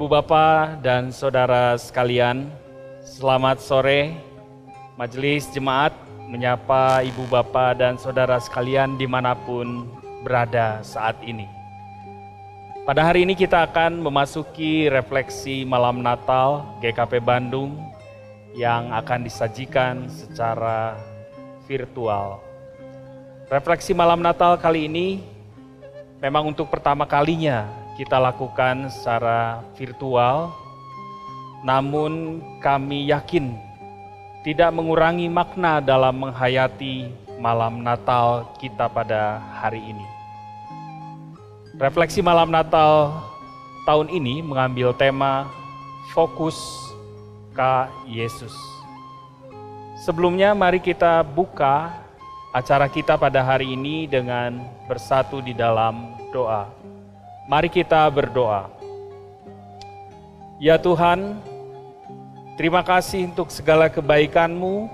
Ibu Bapak dan Saudara sekalian, selamat sore. Majelis Jemaat menyapa Ibu Bapak dan Saudara sekalian di mana pun berada saat ini. Pada hari ini kita akan memasuki refleksi malam Natal GKP Bandung yang akan disajikan secara virtual. Refleksi malam Natal kali ini memang untuk pertama kalinya kita lakukan secara virtual, namun kami yakin tidak mengurangi makna dalam menghayati malam Natal kita pada hari ini. Refleksi malam Natal tahun ini mengambil tema fokus ke Yesus. Sebelumnya mari kita buka acara kita pada hari ini dengan bersatu di dalam doa. Mari kita berdoa. Ya Tuhan, terima kasih untuk segala kebaikan-Mu,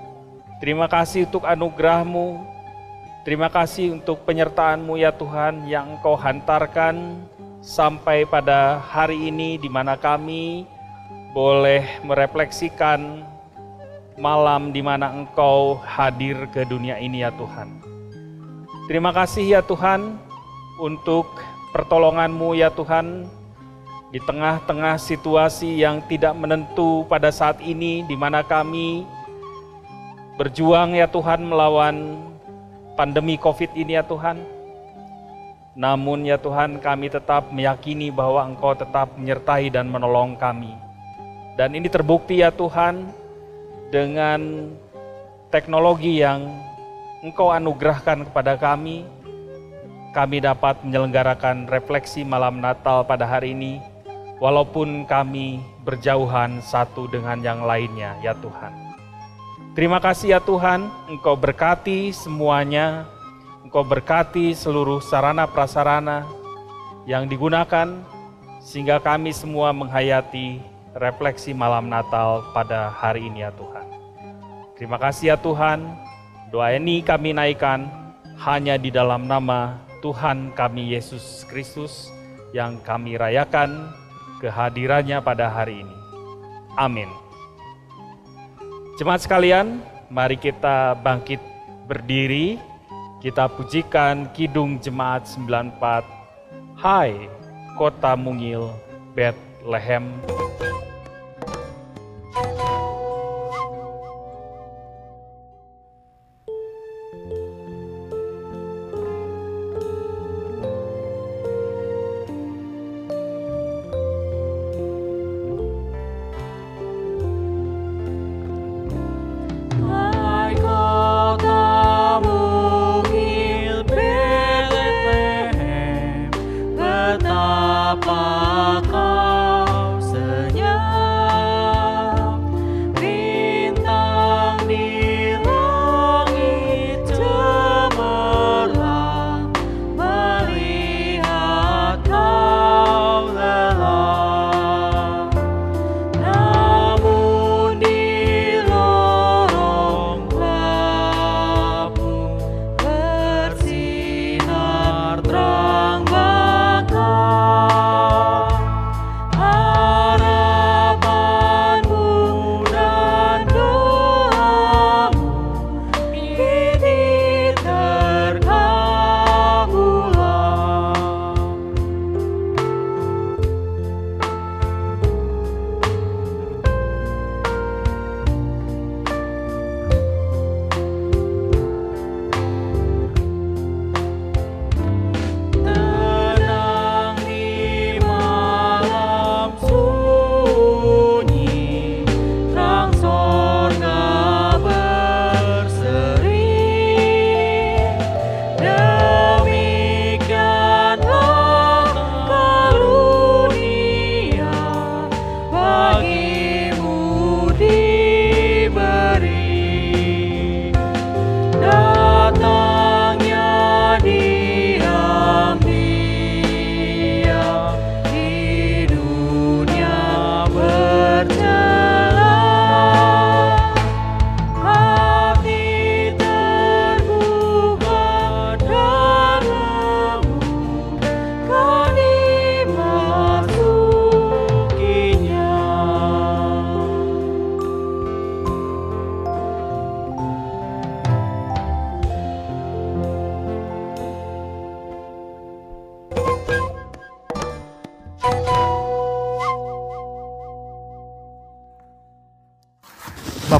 terima kasih untuk anugerah-Mu, terima kasih untuk penyertaan-Mu ya Tuhan yang Engkau hantarkan sampai pada hari ini di mana kami boleh merefleksikan malam di mana Engkau hadir ke dunia ini ya Tuhan. Terima kasih ya Tuhan untuk pertolonganmu ya Tuhan, di tengah-tengah situasi yang tidak menentu pada saat ini, di mana kami berjuang ya Tuhan melawan pandemi COVID ini ya Tuhan. Namun ya Tuhan kami tetap meyakini bahwa Engkau tetap menyertai dan menolong kami. Dan ini terbukti ya Tuhan dengan teknologi yang Engkau anugerahkan kepada kami, kami dapat menyelenggarakan refleksi malam Natal pada hari ini, walaupun kami berjauhan satu dengan yang lainnya, ya Tuhan. Terima kasih ya Tuhan, Engkau berkati semuanya, Engkau berkati seluruh sarana prasarana yang digunakan, sehingga kami semua menghayati refleksi malam Natal pada hari ini ya Tuhan. Terima kasih ya Tuhan, doa ini kami naikkan hanya di dalam nama Tuhan kami Yesus Kristus yang kami rayakan kehadirannya pada hari ini. Amin. Jemaat sekalian, mari kita bangkit berdiri, kita pujikan Kidung Jemaat 94, Hai Kota Mungil, Bethlehem.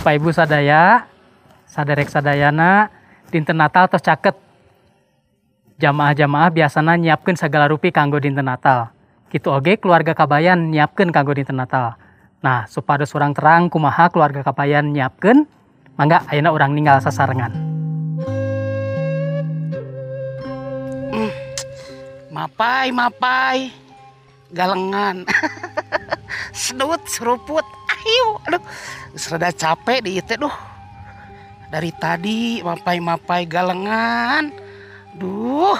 Bapak Ibu sadaya, saderek sadayana, dinten Natal tos caket. Jamaah-jamaah biasanya nyiapkan segala rupi kanggo dinten Natal. Gitu oge keluarga kabayan nyiapkan kanggo dinten Natal. Nah, supaya surang terang kumaha keluarga kabayan nyiapkan, mangga ayeuna orang ninggal sasarengan. Mapai, mapai. Galengan. Sedut, seruput. Ayo, aduh. Serada capek di itu, duh. Dari tadi mapai-mapai galengan. Duh.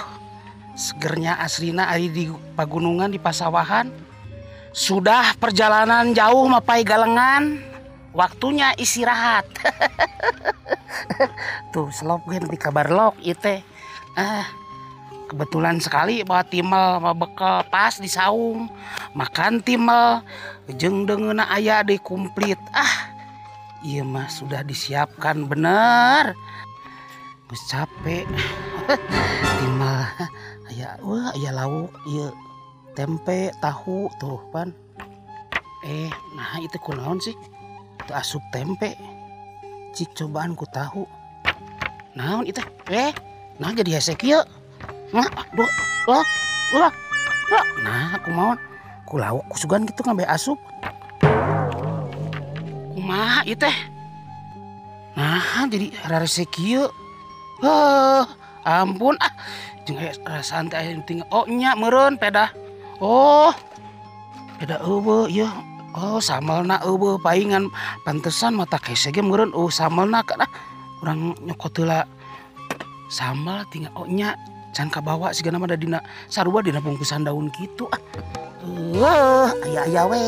Segernya aslina ari di pagunungan di pasawahan. Sudah perjalanan jauh mapai galengan. Waktunya istirahat. Tuh, selop gue di kabar lok itu. Ah, kebetulan sekali bawa timel bawa bekal pas di saung makan timel jeng dengan ayah di komplit ah iya mah sudah disiapkan bener. Gus capek. Timel ayah wah ayah lauk iya tempe tahu tuh pan. Eh nah itu kunaon sih? Itu asup tempe. Cik cobaan ku tahu. Naon itu? Eh nah jadi hesek ya Nah, aduh, wah, wah. Nah, aku mau ku lauk kusugan gitu ngambil asup. Kumaha ieu teh? Nah, jadi rarese kieu. Heh, ampun ah. Jeung rasaan teh aya tinggal. Oh, nya meureun peda. Oh. Peda eueuh ieu. Oh, samelna eueuh paingan pantesan mata kese ge meureun. Oh, samelna kana urang nyokot heula sambal tinggal oh nya can kabawa sigana mah dina sarua dina bungkusan daun gitu ah. Wah, aya aya we.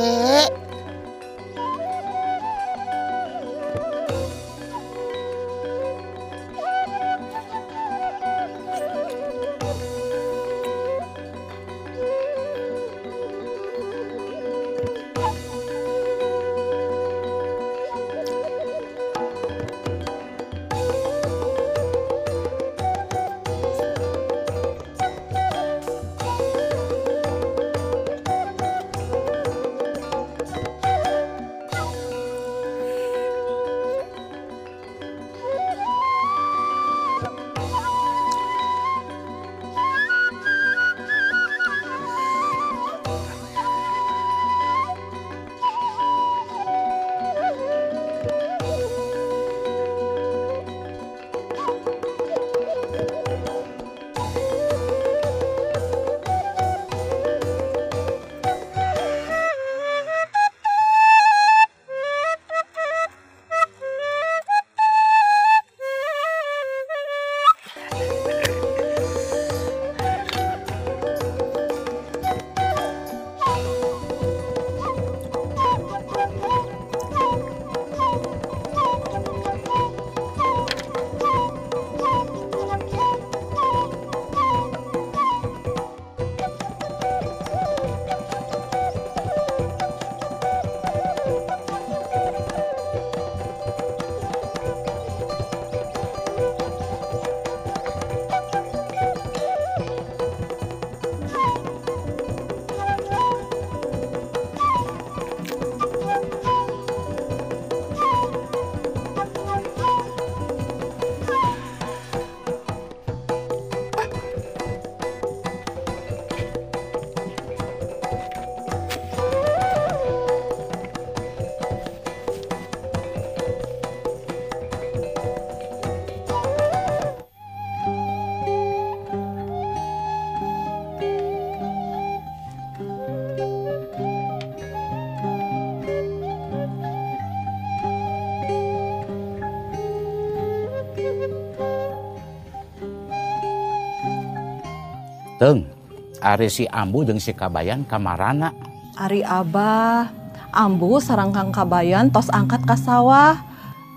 Ari si Ambu jeung si Kabayan kamarana. Ari Abah, Ambu sarang Kang Kabayan tos angkat ka sawah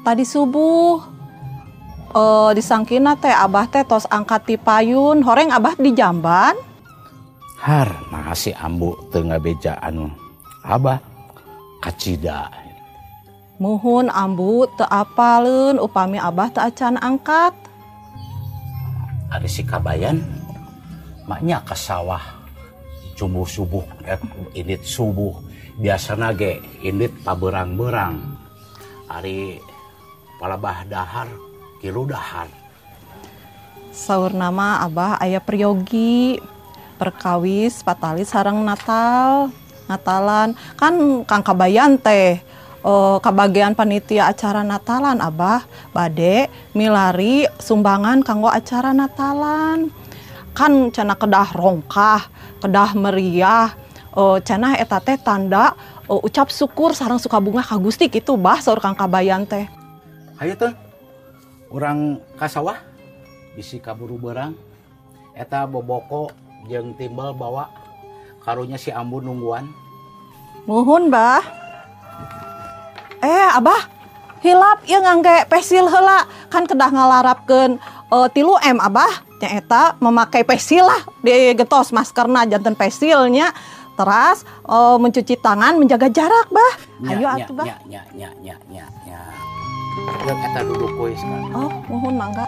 tadi subuh. Eh disangkina teh Abah teh tos angkat ti payun, horeng Abah di jamban. Har, nah si Ambu teu ngabejaan Abah kacida. Muhun Ambu teu apaleun upami Abah teu acan angkat. Ari si Kabayan maknya ke sawah. Cumbuh subuh eh, init subuh. Biasana ge init paberang-berang. Ari palabah dahar kilu dahar. Saur nama Abah ayah Priyogi. Perkawis patalis sarang Natal. Natalan. Kan Kang Kabayan teh eh, kabagian panitia acara Natalan Abah. Bade milari sumbangan kanggo acara Natalan kan cenah kedah rongkah kedah meriah eh, cenah eta teh tanda eh, ucap syukur sarang suka bunga ka Gusti gitu bah saur Kang Kabayan teh. Hayu tuh orang kasawah bisi kaburu berang eta boboko jeung timbal bawa karunya si ambu nungguan. Muhun, Bah. Eh, Abah, hilap ya ngangge pesil heula. Kan kedah ngalarapkeun eh, tilu M Abah. Nya eta memakai pesil lah di getos maskerna janten pesilnya. Teras eh, mencuci tangan menjaga jarak bah. Nya, ayo atuh bah. nya, nya, nya, nya. Yang eta duduk kuis oh muhun mangga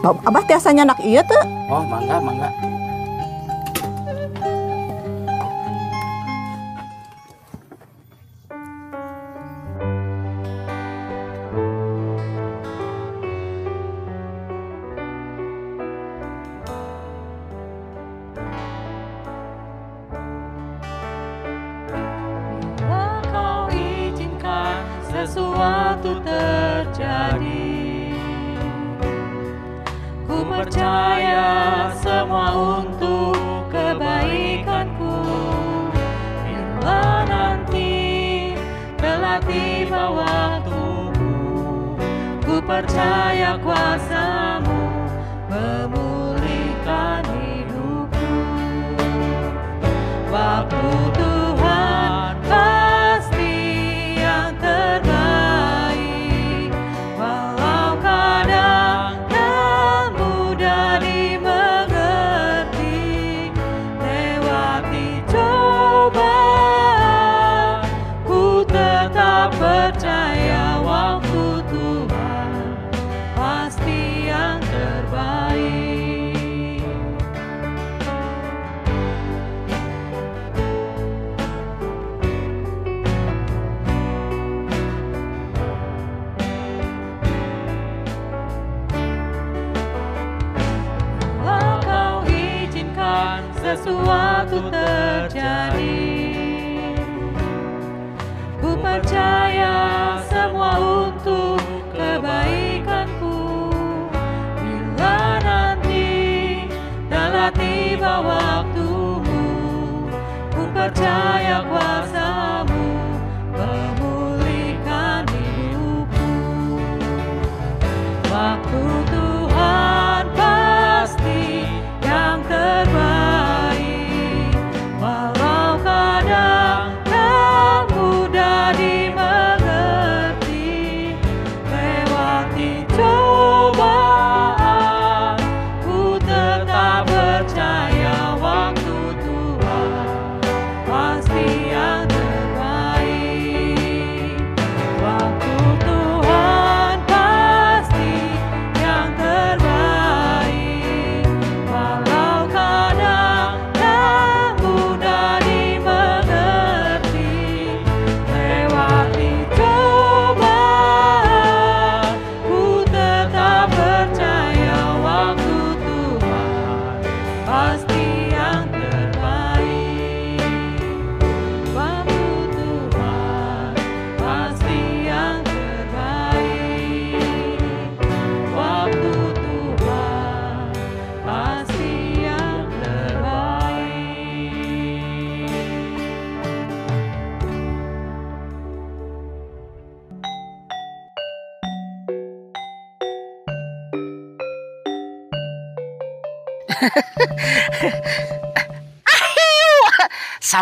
Abah tiasanya anak iya tuh. Oh, mangga, mangga. Ku percaya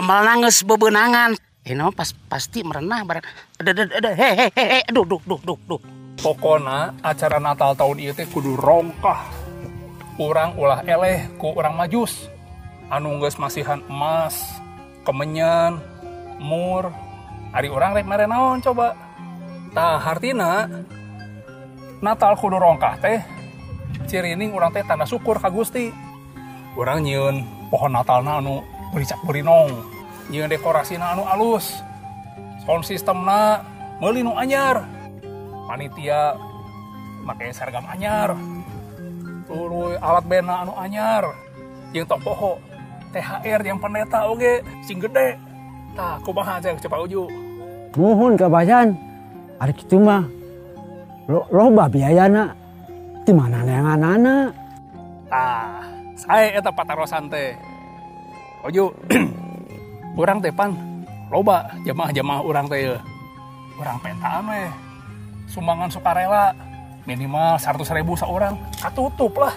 nangis bebenangan Ino pas pasti merenah barang. Ada ada ada he he aduh duh duh duh duh. Pokona acara Natal tahun teh kudu rongkah. Urang ulah eleh ku urang majus. Anu geus masihan emas, kemenyan, mur, Ari orang rek mere naon coba. Tah hartina Natal kudu rongkah teh. Cirining orang teh tanda syukur ka Gusti. Orang nyieun pohon Natal anu bericak berinong. Nyieun dekorasi anu alus. Sound system na meuli nu anyar. Panitia make seragam anyar. Tuluy alat band anu anyar. Jeung tokoho THR yang pendeta oge sing gede. Tah kumaha cek cepat uju. Mohon kabayan. Ada gitu mah. Lo, loba biayana. Di mana yang anak Tah, saya eta patarosan teh. Oju, urang teh pan loba jamaah-jamaah urang teh. Urang pentaan we. Sumbangan sukarela minimal 100 ribu seorang. Katutup lah.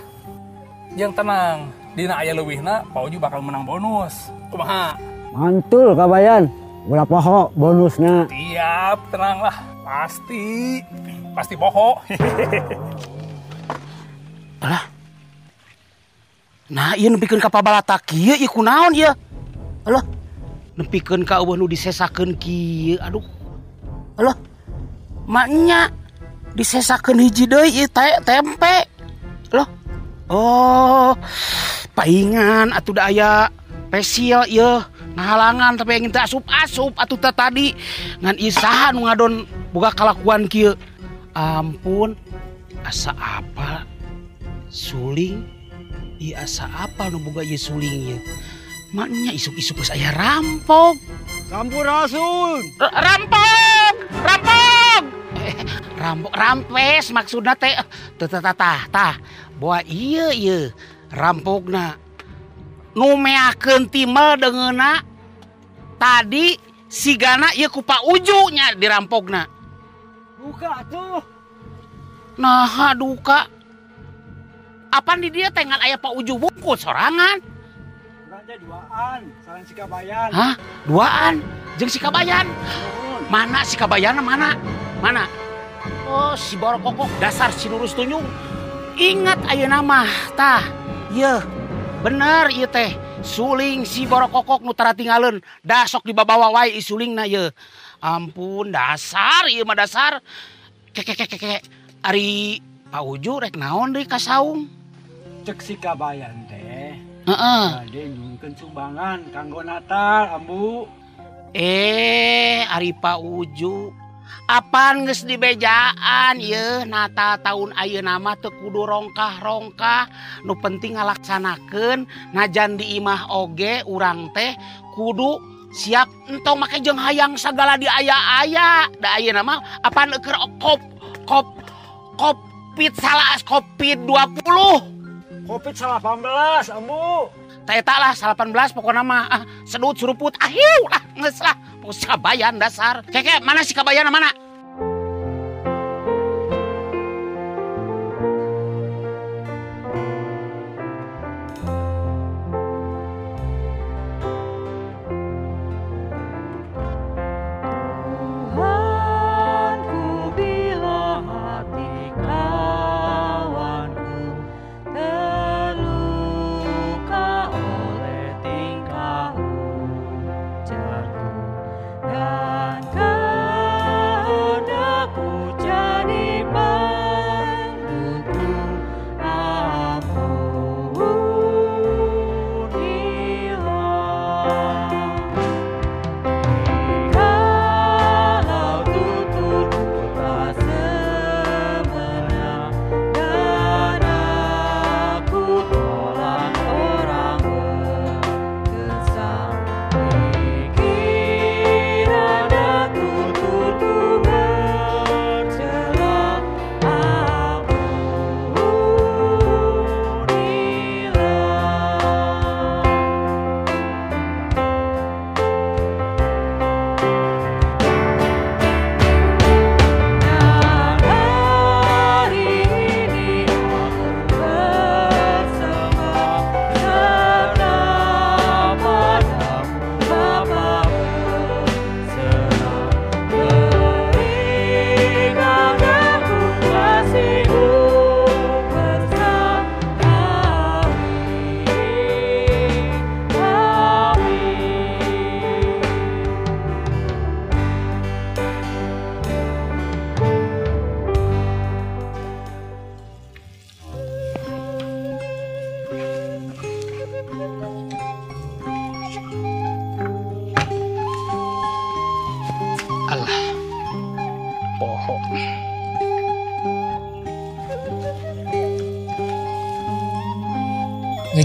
Yang tenang, dina aya leuwihna Pak Oju bakal menang bonus. Kumaha? Mantul kabayan. Ulah poho bonusnya. Siap, tenang lah. Pasti, pasti poho. Alah. Nah, iya nempikeun ka pabalata kieu ieu kunaon ieu? Alah. Nempikeun ka eueuh nu disesakeun kieu. Aduh. Alah. Maknya disesakeun hiji deui ieu te tempe. Alah. Oh. Paingan atuh da aya spesial ieu ngahalangan tapi yang teh asup-asup atuh teh tadi ngan isaha nu ngadon boga kalakuan kieu. Ampun. Asa apa? suling iya asa apa nu boga ieu maknya isuk-isuk geus aya rampok. Sampurasun. R- rampok rampok. Eh, rampok rampes maksudna teh. Tah tah tah tah bahwa ieu ieu rampokna. Nu meakeun timel deungeuna tadi sigana ieu ku Pak Uju nya dirampokna Buka tuh. Nah, duka. Apaan di dia tengan ayah Pak Uju bungkus? Sorangan? duaan. Sarang sikabayan. Hah? Duaan? Jeung sikabayan? Mana? Si kabayan mana? Mana? Oh si borokokok dasar si lurus tunjung ingat ayo nama tah. Ye bener iya teh. Suling si borokokok nutara tinggalin dasok di babawa wai isuling na ye ampun dasar iya mah dasar. Kekekekeke Ari Pak Uju rek naon deui ka saung? Cek sikabayan teh. Heeh. sumbangan kanggo Natal Ambu. Eh, Aripa Uju. Apaan geus dibejaan ye Natal tahun ayeuna mah teu kudu rongkah-rongkah, nu penting ngalaksanakeun najan di imah oge urang teh kudu siap entong make jeung hayang segala diaya-aya. Da ayeuna mah apaan keur kop kop kop COVID salah COVID 20 Covid 18, Ambu. Taeta lah 18 pokoknya mah ah, sedut suruput ahiu lah nges lah. Pokoknya kabayan dasar. Keke mana si kabayan mana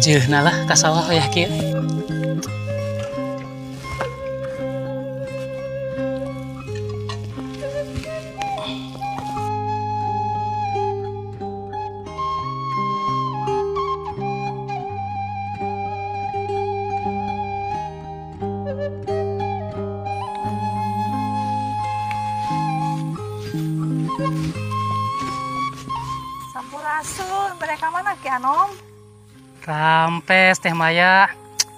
jeuhna lah ka sawah wayah kieu Rampes teh Maya.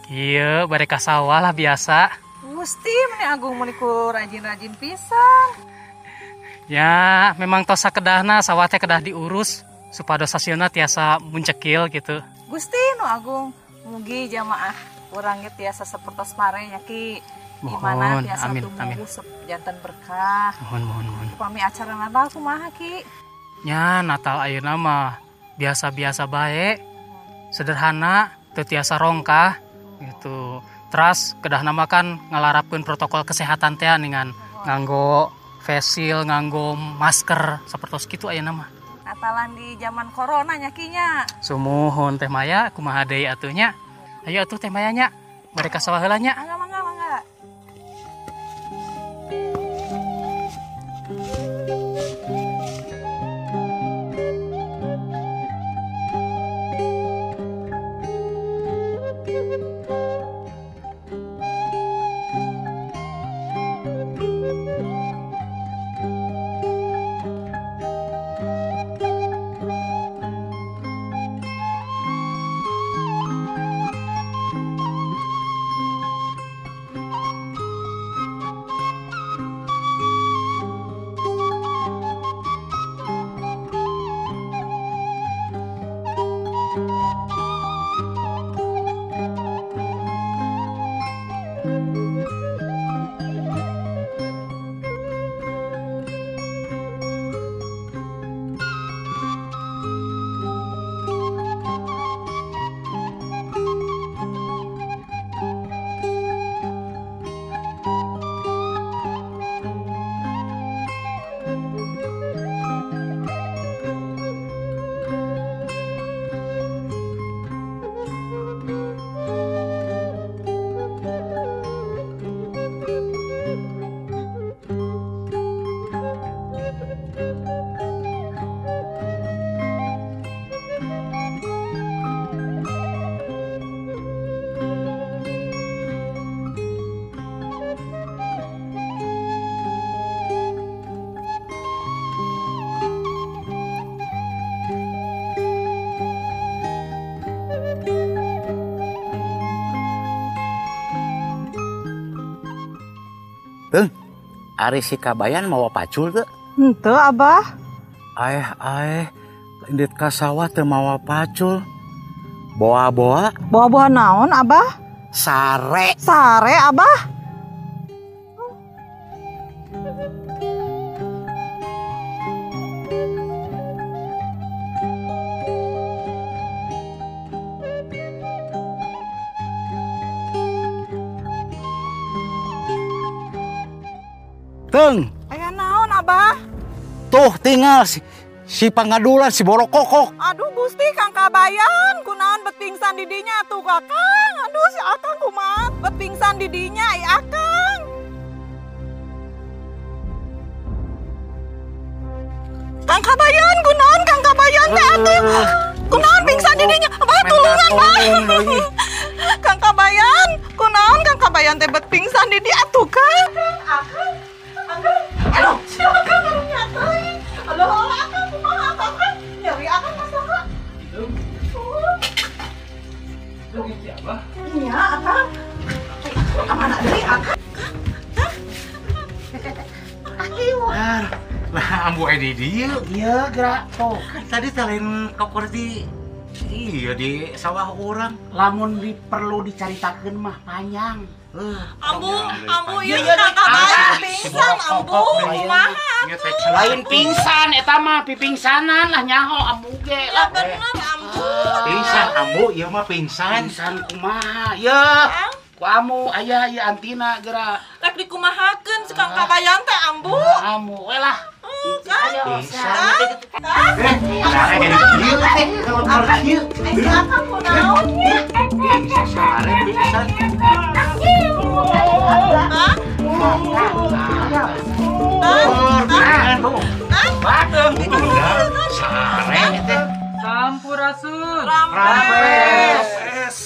Kieu bade ka sawah lah biasa. Gusti, meni agung meniku rajin-rajin pisan. Ya, memang tos sakedahna sawah teh kedah diurus supados hasilna tiasa muncekil gitu. Gusti, nu agung. Mugi jamaah urang ge tiasa sapertos mare nya Ki. Di mana Mohon, tiasa amin, sep- janten berkah. Mohon mohon mohon. Upami acara Natal kumaha Ki? Ya, Natal ayeuna mah biasa-biasa baik. Sederhana, teu tiasa rongkah gitu. Terus kedah nama kan ngalarapkeun protokol kesehatan teh dengan nganggo face shield, nganggo masker sapertos kitu ayeuna mah. Natalan di zaman corona nya Ki nya. Sumuhun teh Maya kumaha deui atuh nya. Ayo atuh teh Maya nya. Mereka sawah heula nya. Mangga mangga Ari si Kabayan mau pacul tuh? Henteu Abah. Ayah, ayah, indit ka sawah teu mawa pacul. Boa-boa, Bawa-bawa naon Abah? sare. Sare Abah. Tuh tinggal si, si pangadulan, si borokokok. Aduh Gusti Kang Kabayan, kunaon bet pingsan di dinya tuh Kakang. Aduh si Akang kumaha bet pingsan di dinya i Akang. Kang Kabayan, kunaon Kang Kabayan teh atuh. Kunaon pingsan di dinya? Abah tulungan Bah. Kang Kabayan, kunaon Kang Kabayan teh bet pingsan di dia atuh Kang. Akang, Akang, aduh si Akang Aduh Akang kumaha Akang? Nyari Akang? Iya, Akang. Ke mana deui Akang? Lah, ambu edi dia. Iya, gerak. Oh, kan tadi telain kokor di Iya di sawah orang. Lamun di, perlu dicaritakeun mah panjang. Eh, Ambu, ambu, Iya, ieu iya, Kabayan ah, pingsan, ambu. Kumaha? Lain pingsan eta mah pipingsanan lah nyaho ambu ge Ya lah. bener, ambu. Pingsan, ambu, iya mah pingsan. Pingsan kumaha? Ya. Ku amu aya ieu antina geura. Rek dikumahakeun si Kang Kabayan teh, ambu. Amu we lah. Bisa. Eh, sare dieu teh kalau. Bisa sare bisa. Anu, badeng itu sare teh. Sampurasun. Rapes.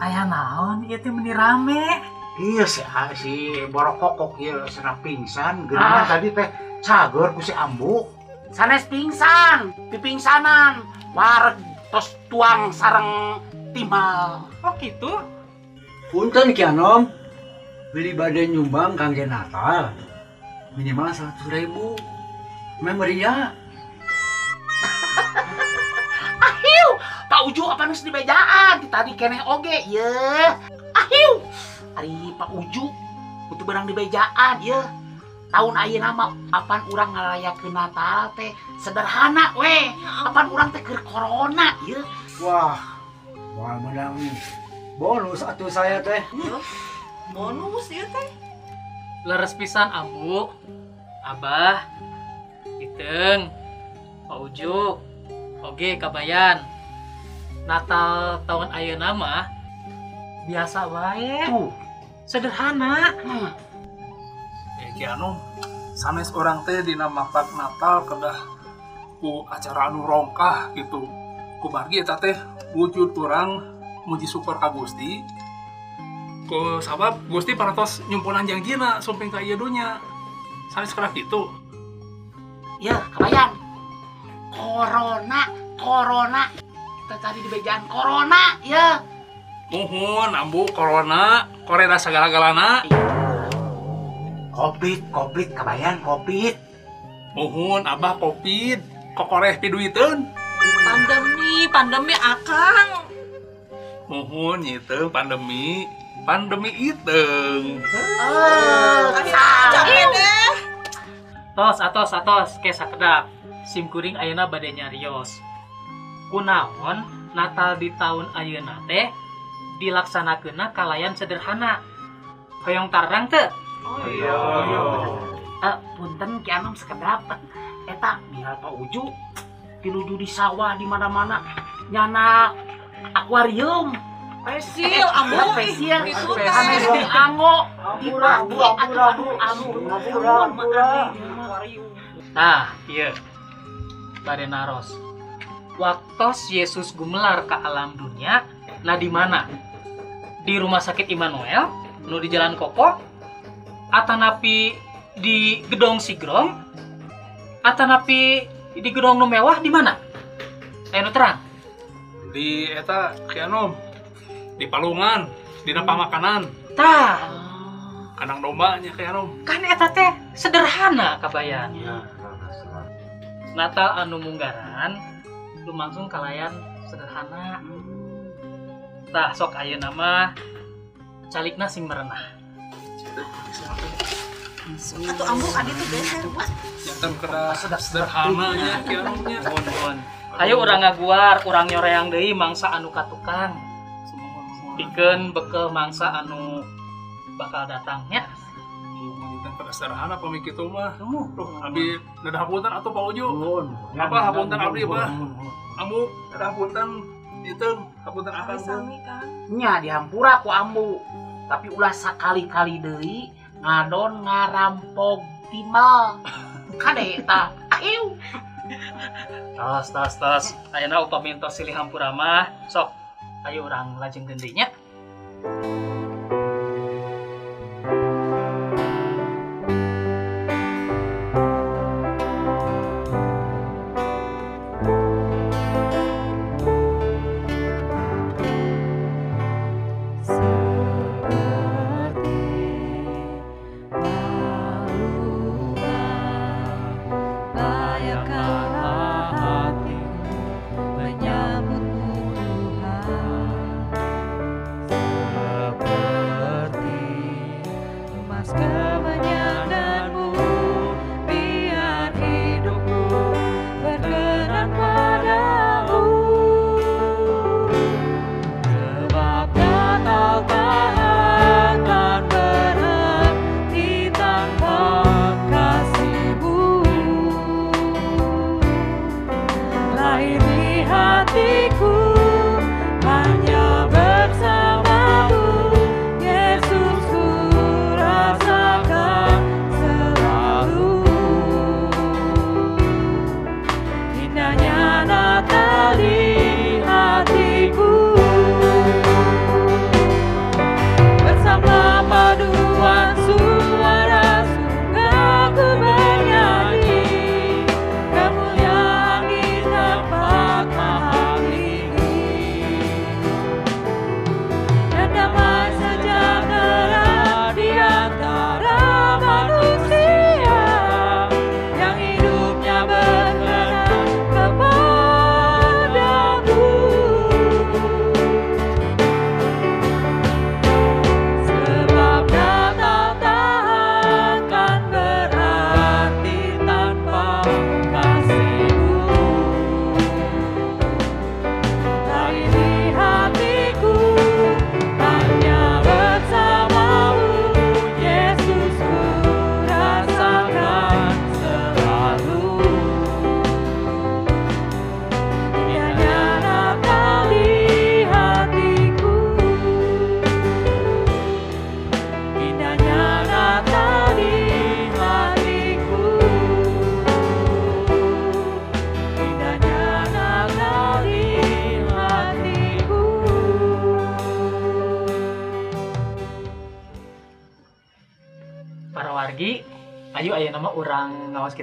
Ayah naon ieu teh meni rame. Iya si si borokokok ieu cenah pingsan, geuna tadi teh cager ku si Ambu. Sanes pingsan, pipingsanan, wareg tos tuang sareng timal. Oh gitu? Punten Ki Anom, beli badai nyumbang kangge Natal. Minimal seratus ribu. Memoria. Ahiu, Pak Uju apa nus di bejaan? Tadi kene oge, ye. Ahiu, Ari Pak Uju, butuh barang di bejaan, ye. Tahun ayeuna mah apan urang ngarayakeun Natal teh sederhana we. Apan urang teh keur corona, ye. Wah, wah menang bonus atuh saya teh. Bonus ya teh. Leres pisan Ambu. Abah. Iteng. Pak Uju. Oge kabayan. Natal tahun ayeuna mah biasa wae. Tuh. Sederhana. Eh, Ki Anom, sanes orang teh dina maktak Natal kedah ku acara anu rongkah gitu. Ku bagi eta teh wujud orang muji syukur ka Gusti. Ku sabab Gusti parantos nyumpunan janjina sumping ka ieu dunya. Sanes kerah gitu. Ya, kebayang. Corona, corona. Kita tadi di bejaan corona, ya. Muhun, ambu, corona, koreda segala-galana. Covid, covid kabayan covid. Muhun, abah covid, kokoreh piduiteun. Pandemi, pandemi akang. Muhun, nyiteung pandemi, pandemi iteung. Eh, Capek deh. Tos, atos, atos, ke sakedap. Sim kuring ayeuna bade nyarios. Kunaon Natal di tahun ayeuna teh dilaksanakeunna kalayan sederhana. Hoyong tarang teu? Iya. Eh, punten ki anom sekedap. Eta, biar Pak Uju tinuju di sawah di mana-mana nyana akuarium. Pesil, ambu. Ya, pesil. Di ango, di pake, aduh, aduh, aduh, Nah, iya. Bade naros. Waktu Yesus gumelar ke alam dunia, nah di mana? Di rumah sakit Immanuel, nu di Jalan Kopo, atanapi di gedong Sigrong, atanapi di gedong nu mewah di mana? Ayo nu terang. Di eta Ki Anom, di palungan, di pamakanan, Tah, kandang dombanya Ki Anom. kan eta teh sederhana kabayan. Natal anu munggaran lumangsung kalayan sederhana. Tah sok ayeuna nama calikna sing merenah. Atuh ambu adi tuh geser. Jantan kena sederhananya Ki Anomnya. Mohon mohon. Ayo urang ngaguar, urang nyoreang deui mangsa anu katukang. Pikeun bekel mangsa anu bakal datangnya. Sederhana pamik itu mah. Abi ada hapunten atau Pak Uju? Apa hapunten abdi mah? Ambu, ada hapunten itu hapunten akan kan. nya dihampura ku ambu. Tapi ulah sakali-kali deui ngadon ngarampog timal. Kade eta. Ayo. tos tos tos. Ayeuna upami entos silih hampura mah sok ayo urang lajeng gendenya.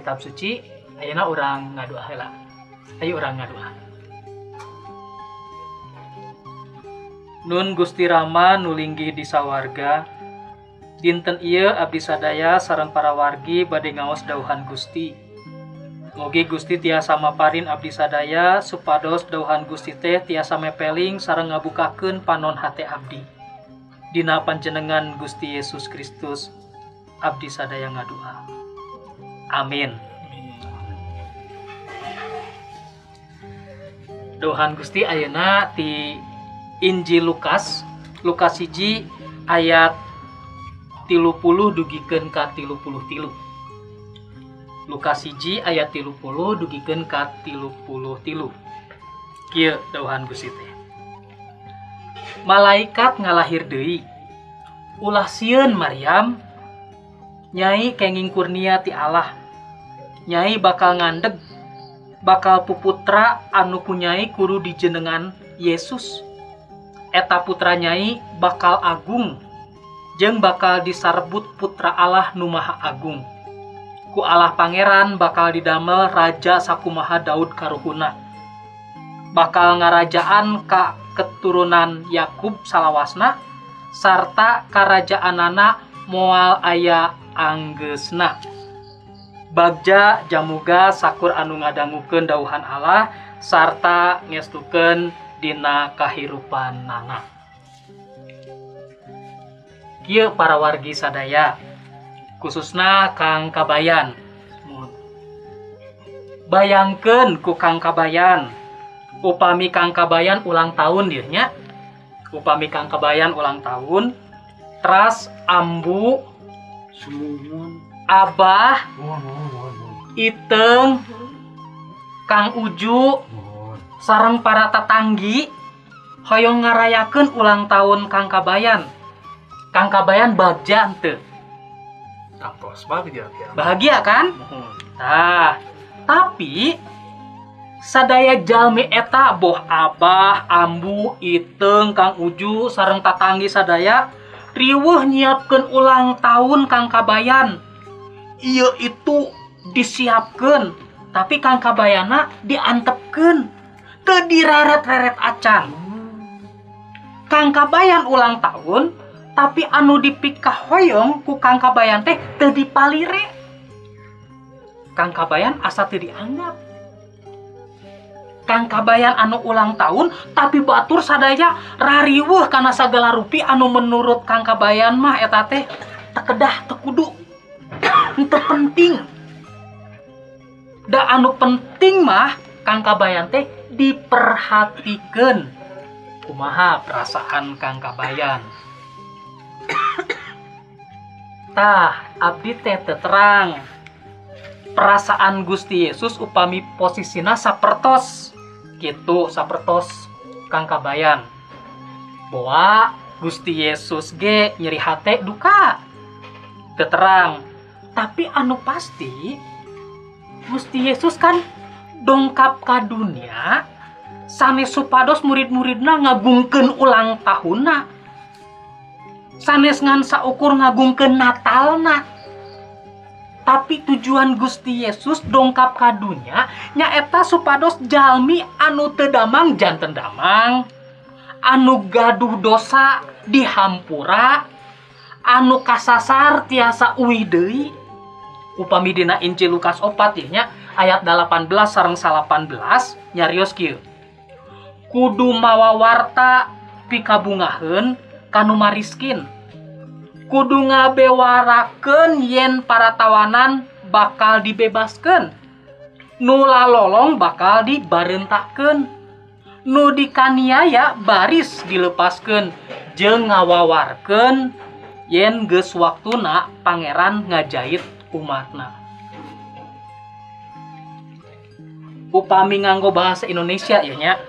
Kitab suci, ayeuna orang ngadua heula. Ayo orang ngadua. Nun Gusti Rama nulinggi di sawarga, dinten ieu abdi sadaya sareng para wargi ngaos dauhan Gusti. Mugi Gusti tiasa maparin abdi sadaya supados dauhan Gusti teh tiasa mepeling sareng ngabukakeun panon hate abdi. Dina panjenengan Gusti Yesus Kristus, abdi sadaya ngadua. Amin. Dohan Gusti ayeuna ti Injil Lukas, Lukas hiji ayat tilu puluh dugikeun ka tilu puluh tilu. Lukas hiji ayat tilu puluh dugikeun ka tilu puluh tilu. Kieu dauhan Gusti teh. Malaikat ngalahir deui. Ulah sieun Maryam Nyai kenging kurnia ti Allah. Nyai bakal ngandeg bakal puputra anu kunyai kudu dijenengan Yesus. Eta putra nyai bakal agung jeung bakal disarbut putra Allah nu maha agung. Ku Allah pangeran bakal didamel raja sakumaha Daud karuhuna. Bakal ngarajaan ka keturunan Yakub salawasna sarta karajaanana moal aya anggesna Bagja jamuga sakur anu ngadangguken dauhan Allah sarta ngestuken dina kahirupan nana. Kieu para wargi sadaya khususna Kang Kabayan. Bayangkan ku Kang Kabayan. Upami Kang Kabayan ulang tahun dirinya upami Kang Kabayan ulang tahun teras ambu Abah, Iteng, Kang Uju, sareng para tatanggi, hoyong ngarayakeun ulang tahun Kang Kabayan. Kang Kabayan bagja henteu. Tapos bahagia. Bahagia kan? Nah, tapi sadaya jalmi eta boh Abah, Ambu, Iteng, Kang Uju, sareng tatanggi sadaya riweuh nyiapkan ulang tahun Kang Kabayan. Iya itu disiapkan, tapi Kang Kabayana diantepkan. Teu direret-reret acan. Kang Kabayan ulang tahun, tapi anu dipikah hoyong ku Kang Kabayan teh tadi palire. Kang Kabayan asa teu dianggap. Kang Kabayan anu ulang tahun tapi batur sadaya rariweuh karena sagala rupi anu menurut Kang Kabayan mah eta teh tekedah tekudu. Teu penting. Da anu penting mah Kang Kabayan teh diperhatikeun kumaha perasaan Kang Kabayan? Tah abdi teh terang perasaan Gusti Yesus upami posisina sapertos Gitu sapertos Kang Kabayan. Bahwa Gusti Yesus ge nyeri hate duka. Keterang. Tapi anu pasti Gusti Yesus kan dongkap ka dunia sanes supados murid-muridna ngagungkeun ulang tahunna. Sanes ngan saukur ngagungkeun Natalna. Tapi tujuan Gusti Yesus dongkap ka dunya nyaeta supados jalmi anu teu damang janten damang, anu gaduh dosa dihampura, anu kasasar tiasa uwi deui. Upami dina Injil Lukas 4 ieu nya ayat 18 sareng 18 nyarios kieu. Kudu mawa warta pikabungaheun kanu mariskin. Kudu ngabewarakeun yen para tawanan bakal dibebaskeun. Nu lalolong bakal dibarentakeun. Nu dikaniaya baris dilepaskeun jeung ngawawarkeun yen geus waktuna pangeran ngajait umatna. Upami nganggo bahasa Indonesia ya nya.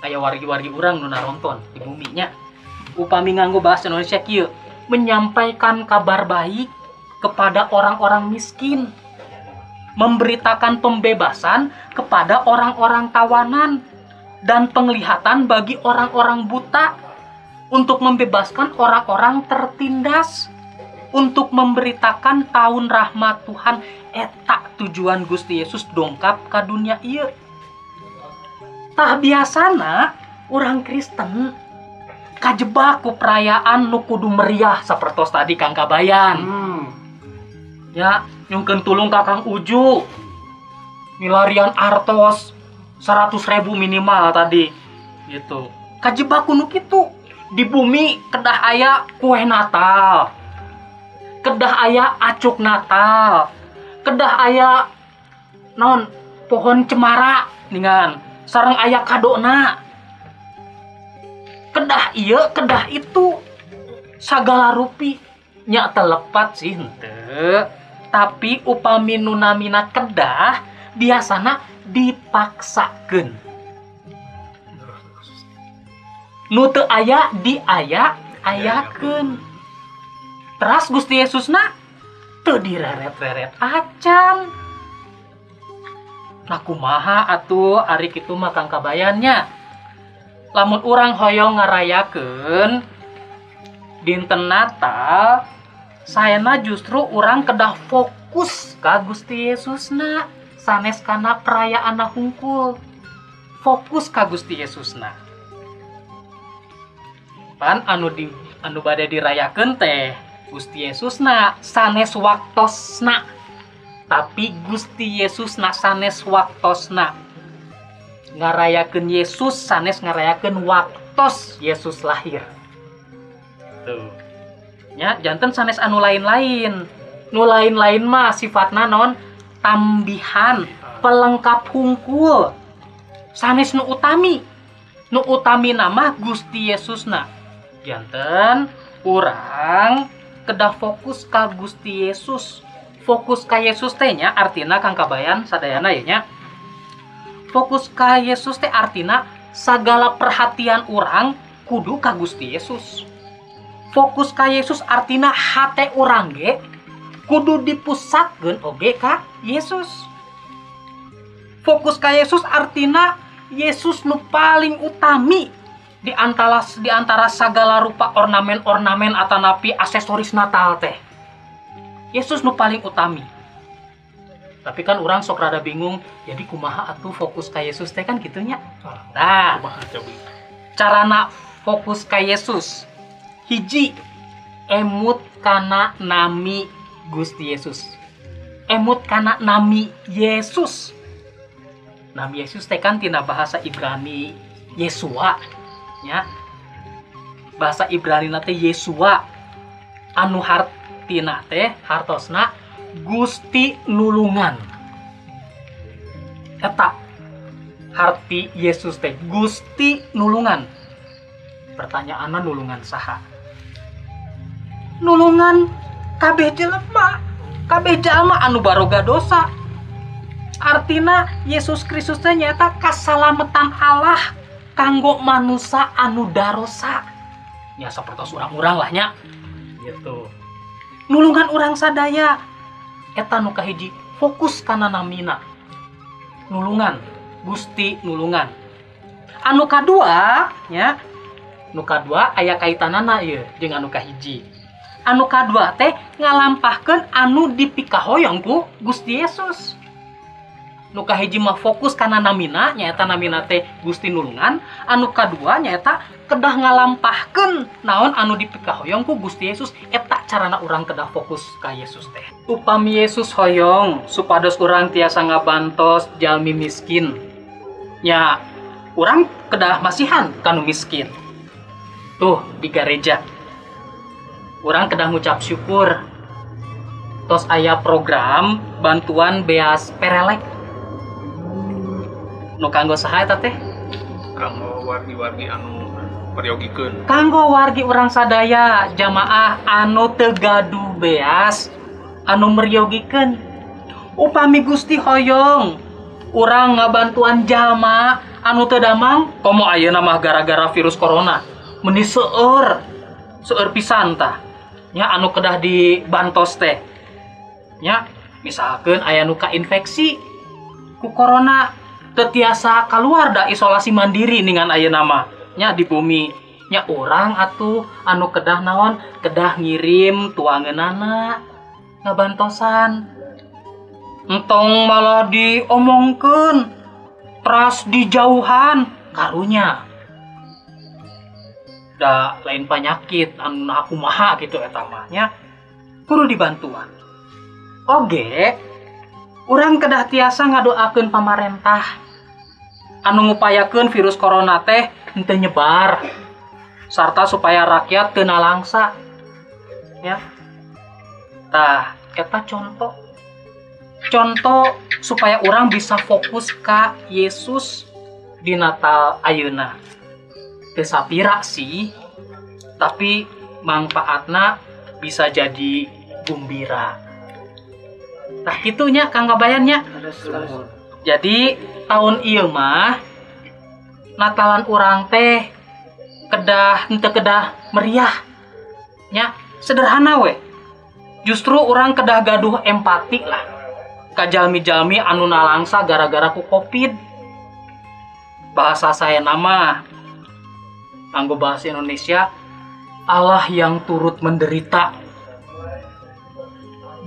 Aya wargi-wargi urang nu naronton di bumi nya. Upami nganggo bahasa Indonesia kieu menyampaikan kabar baik kepada orang-orang miskin. Memberitakan pembebasan kepada orang-orang tawanan dan penglihatan bagi orang-orang buta untuk membebaskan orang-orang tertindas untuk memberitakan tahun rahmat Tuhan. Eta tujuan Gusti Yesus dongkap ke dunia iya. Tah biasana orang Kristen kajebak ku perayaan nu kudu meriah sapertos tadi Kang Kabayan. Ya nyungkeun tulung kakang Uju. Milarian artos 100 ribu minimal tadi. Gitu. Kajebak kuno gitu di bumi kedah aya kue Natal. Kedah aya acuk Natal. Kedah aya non pohon cemara ningan. Sarang aya kadona kedah iya kedah itu. Sagala rupi. Nya telepat sih henteu. Tapi upami nunamina kedah biasana dipaksakeun. Nu teu aya diaya ayakeun. Teras Gusti Yesus na teu direret-reret acan. Nah kumaha atuh ari kitu mah Kang kabayannya lamun urang hoyong ngarayakeun dinten Natal sayana justru orang kedah fokus ka Gusti Yesusna sanes kana perayaan hungkul. Fokus ka Gusti Yesusna. Pan anu di anu bade dirayakeun teh Gusti Yesusna sanes waktosna. Tapi Gusti Yesusna sanes waktosna ngarayakeun Yesus sanes ngarayakeun waktos Yesus lahir. Tuh. Ya jantan sanes anu lain-lain. Nu lain-lain mah sifatna non tambihan pelengkap hungkul. Sanes nu utami. Nu utami nama Gusti Yesusna. Jantan orang kedah fokus ka Gusti Yesus. Fokus ka Yesus teh nya artina Kang Kabayan sadayana ya fokus ka Yesus teh artina segala perhatian orang kudu ka Gusti Yesus. Fokus ka Yesus artina hate orang ge kudu dipusatkeun oge ka Yesus. Fokus ka Yesus artina Yesus nu paling utami di antara di antara segala rupa ornamen-ornamen atanapi aksesoris Natal teh. Yesus nu paling utami tapi kan orang sok rada bingung jadi kumaha atuh fokus ka Yesus teh kan gitunya. Nah carana fokus ka Yesus? Hiji emut kana nami Gusti Yesus. Emut kana nami Yesus. Nami Yesus teh kan tina bahasa Ibrani Yesua ya. Bahasa Ibrani teh Yesua. Anu hartina teh hartosna Gusti nulungan. Eta harti Yesus teh Gusti nulungan. Pertanyaanna nulungan saha? Nulungan kabeh jelema kabeh jalma anu baroga dosa. Artina Yesus Kristus teh nyata kasalametan Allah kanggo manusia anu darosa. Ya seperti orang-orang lah nya. Gitu. Nulungan orang sadaya eta nu kahiji fokus kana namina. Nulungan Gusti nulungan. Anu kadua ya nu kadua aya kaitanana ieu jeung anu kahiji. Anu kadua teh ngalampahkeun anu dipikahoyong ku Gusti Yesus nu kahiji mah fokus kana namina nyaeta namina teh Gusti nulungan. Anu kadua nyaeta kedah ngalampahkeun naon anu dipikahoyong ku Gusti Yesus. Eta carana urang kedah fokus ka Yesus teh. Upami Yesus hoyong supados urang tiasa ngabantos jalmi miskin. Nya urang kedah masihan kanu miskin. Tuh di gereja. Urang kedah ngucap syukur. Tos aya program bantuan beas perelek nu kanggo saha eta teh? Kanggo wargi-wargi anu periogikeun. kanggo wargi urang sadaya jamaah anu tegadu beas anu meriogikeun. Upami Gusti hoyong urang ngabantuan jalma anu teu damang komo ayeuna mah gara-gara virus corona. Meni seueur seueur pisan tah. Nya anu kedah dibantos teh. Nya misalkeun aya nu infeksi ku corona tetiasa keluar da isolasi mandiri dengan ayeuna mah nya di bumi. Nya orang atuh anu kedah naon? Kedah ngirim tuangeunana ngabantosan. Entong malah diomongkeun. Teras dijauhan. Karunya. Da lain penyakit anu aku maha gitu eta mah nya. Kudu dibantuan. Oge urang kedah tiasa ngadoakeun pamarentah. Anu ngupayakeun virus corona teh henteu nyebar sarta supaya rakyat teu nalangsa. Ya. Tah eta contoh. Contoh supaya orang bisa fokus ka Yesus di Natal ayeuna. Teu sapira sih tapi manfaatna bisa jadi gumbira nah gitunya kang kabayannya. Jadi tahun iya mah Natalan orang teh kedah ente kedah meriah nya sederhana we. Justru orang kedah gaduh empati lah. Ka jalmi-jalmi anu nalangsa gara-gara ku covid. Bahasa saya nama anggo bahasa Indonesia Allah yang turut menderita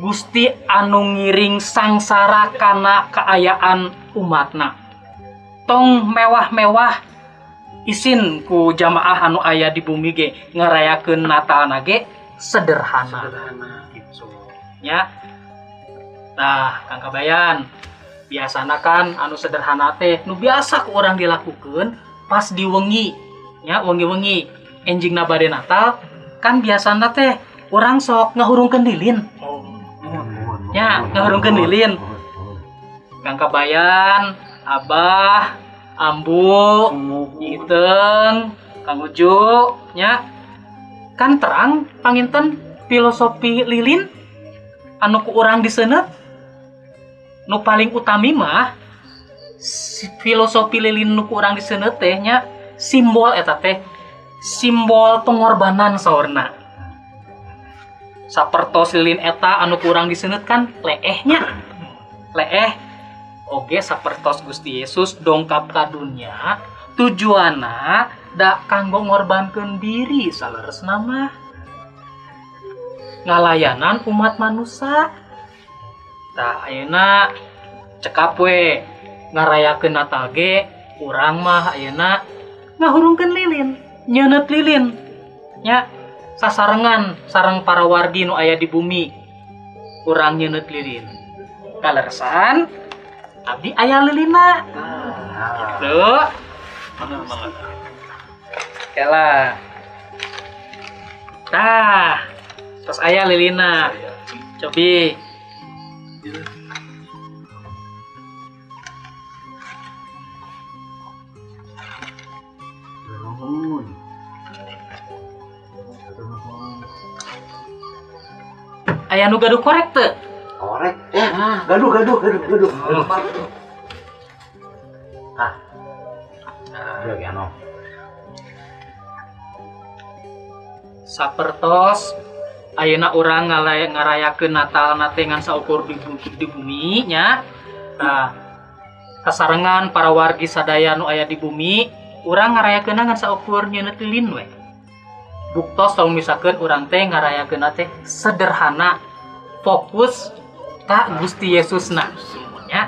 Gusti anu ngiring sangsara kana keayaan umatna. Tong mewah-mewah isin ku jamaah anu aya di bumi ge ngerayakeun Natal ge sederhana. Gitu. Nya nah Kang Kabayan biasana kan anu sederhana teh nu biasa ku orang dilakukan pas di wengi. Nya wengi-wengi. Enjing bade Natal kan biasana teh orang sok ngahurungkeun lilin nya ngahurungkeun lilin Kang Kabayan Abah Ambu Iteng Kang Uju nya kan terang panginten filosofi lilin anu ku urang diseuneut nu paling utami mah filosofi lilin nu ku urang diseuneut teh nya simbol eta teh simbol pengorbanan saurna sapertos lilin eta anu kurang diseuneut kan? Leehnya. Leeh. Oge sapertos Gusti Yesus dongkap ka dunia tujuanna da kanggo ngorbankeun diri saleresna mah. Ngalayanan umat manusia tah ayeuna cekap we ngarayakeun Natal ge urang mah ayeuna ngahurungkeun lilin nyeuneut lilin. Nya sasarengan sareng para wargi nu aya di bumi urang nyeuneut lilin kaleresan abdi aya lilina gitu Kela. Tah, terus aya lilina. Cobi. aya nu gaduh korek teu korek? Eh nah gaduh gaduh gaduh gaduh. Ah. ah. Ya ge anu sapertos ayeuna urang ngarayakeun Natal nate ngan saukur di, di bumi nya. Nah kasarengan para wargi sadaya nu aya di bumi urang ngarayakeun ngan saukur nyeuneutilin we. Buktos tong misalkeun urang teh ngarayakeun teh sederhana, fokus ka Gusti Yesusna semuanya.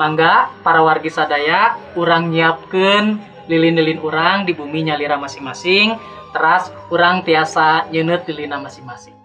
Mangga para wargi sadaya urang nyiapkeun lilin-lilin urang di bumi nyalira masing-masing teras urang tiasa nyeuneuh lilina masing-masing.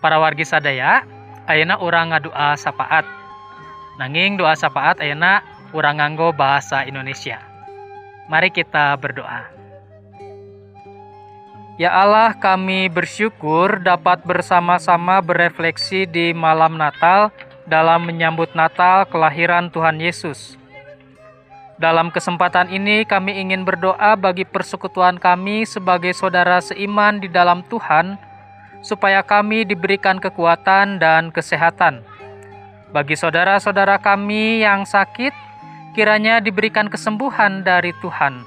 Para wargi sadaya, ayeuna urang ngadua sapaat. Nanging doa sapaat ayeuna urang nganggo bahasa Indonesia. Mari kita berdoa. Ya Allah, kami bersyukur dapat bersama-sama berefleksi di malam Natal dalam menyambut Natal kelahiran Tuhan Yesus. Dalam kesempatan ini kami ingin berdoa bagi persekutuan kami sebagai saudara seiman di dalam Tuhan supaya kami diberikan kekuatan dan kesehatan. Bagi saudara-saudara kami yang sakit, kiranya diberikan kesembuhan dari Tuhan.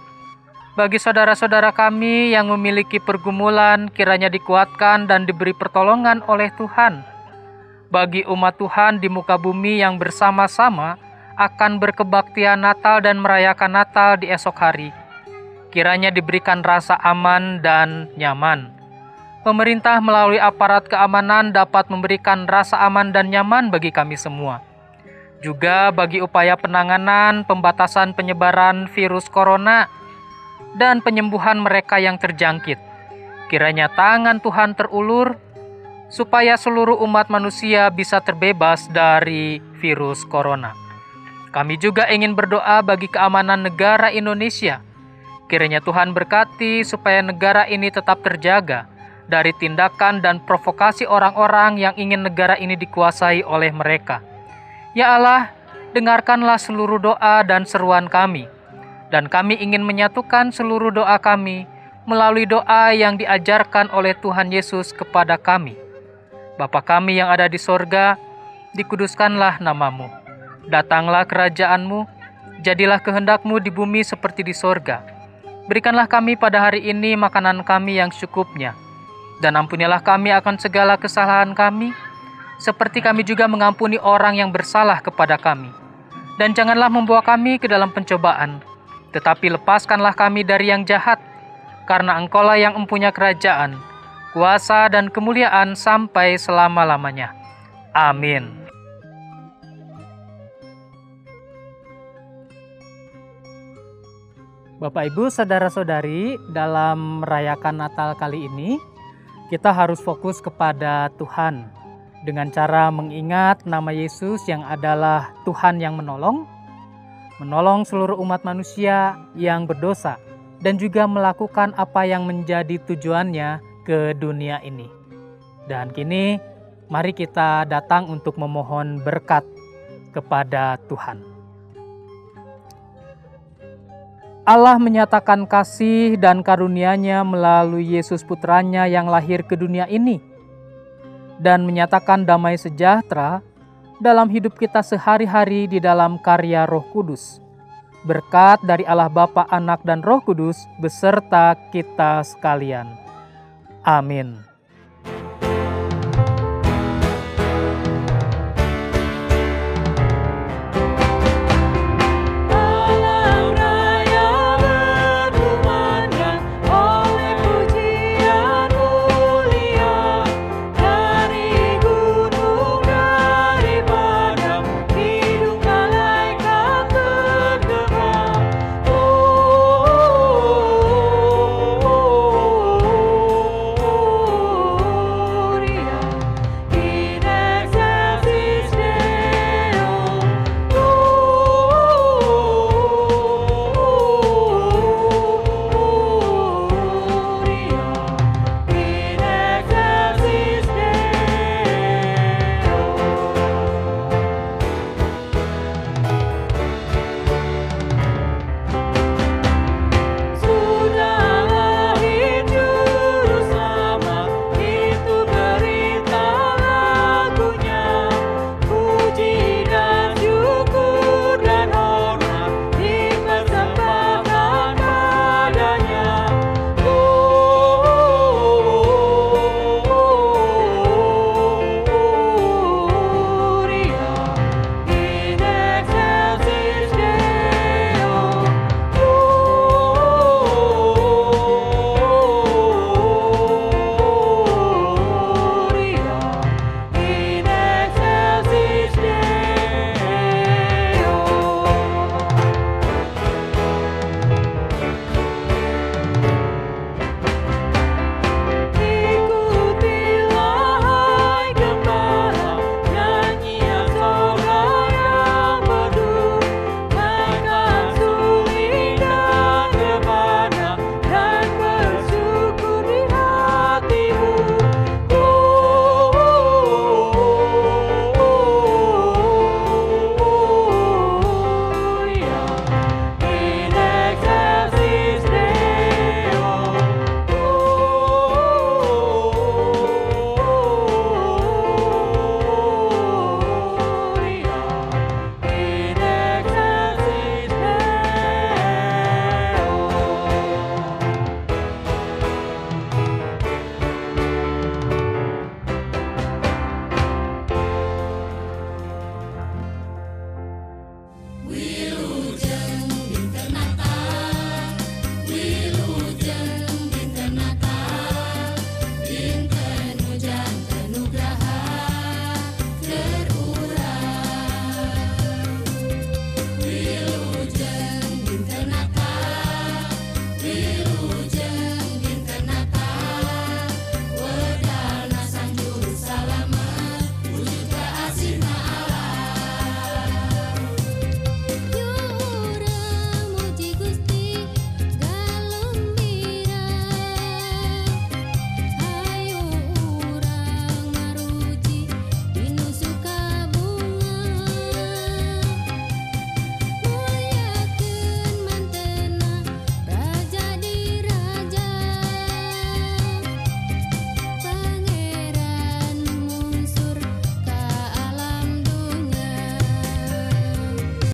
Bagi saudara-saudara kami yang memiliki pergumulan, kiranya dikuatkan dan diberi pertolongan oleh Tuhan. Bagi umat Tuhan di muka bumi yang bersama-sama akan berkebaktian Natal dan merayakan Natal di esok hari, kiranya diberikan rasa aman dan nyaman. Pemerintah melalui aparat keamanan dapat memberikan rasa aman dan nyaman bagi kami semua. juga bagi upaya penanganan pembatasan penyebaran virus corona dan penyembuhan mereka yang terjangkit. Kiranya tangan Tuhan terulur supaya seluruh umat manusia bisa terbebas dari virus corona. Kami juga ingin berdoa bagi keamanan negara Indonesia. Kiranya Tuhan berkati supaya negara ini tetap terjaga dari tindakan dan provokasi orang-orang yang ingin negara ini dikuasai oleh mereka. Ya Allah, dengarkanlah seluruh doa dan seruan kami. Dan kami ingin menyatukan seluruh doa kami melalui doa yang diajarkan oleh Tuhan Yesus kepada kami. Bapa kami yang ada di sorga, dikuduskanlah namamu. Datanglah kerajaanmu, jadilah kehendakmu di bumi seperti di sorga. Berikanlah kami pada hari ini makanan kami yang cukupnya. Dan ampunilah kami akan segala kesalahan kami, seperti kami juga mengampuni orang yang bersalah kepada kami. Dan janganlah membawa kami ke dalam pencobaan, tetapi lepaskanlah kami dari yang jahat, karena engkaulah yang empunya kerajaan, kuasa dan kemuliaan sampai selama-lamanya. Amin. Bapak Ibu, saudara-saudari, dalam merayakan Natal kali ini, kita harus fokus kepada Tuhan dengan cara mengingat nama Yesus yang adalah Tuhan yang menolong, menolong seluruh umat manusia yang berdosa, dan juga melakukan apa yang menjadi tujuannya ke dunia ini. Dan kini, mari kita datang untuk memohon berkat kepada Tuhan. Allah menyatakan kasih dan karunia-Nya melalui Yesus putranya yang lahir ke dunia ini dan menyatakan damai sejahtera dalam hidup kita sehari-hari di dalam karya Roh Kudus. Berkat dari Allah Bapa, Anak, dan Roh Kudus beserta kita sekalian. Amin.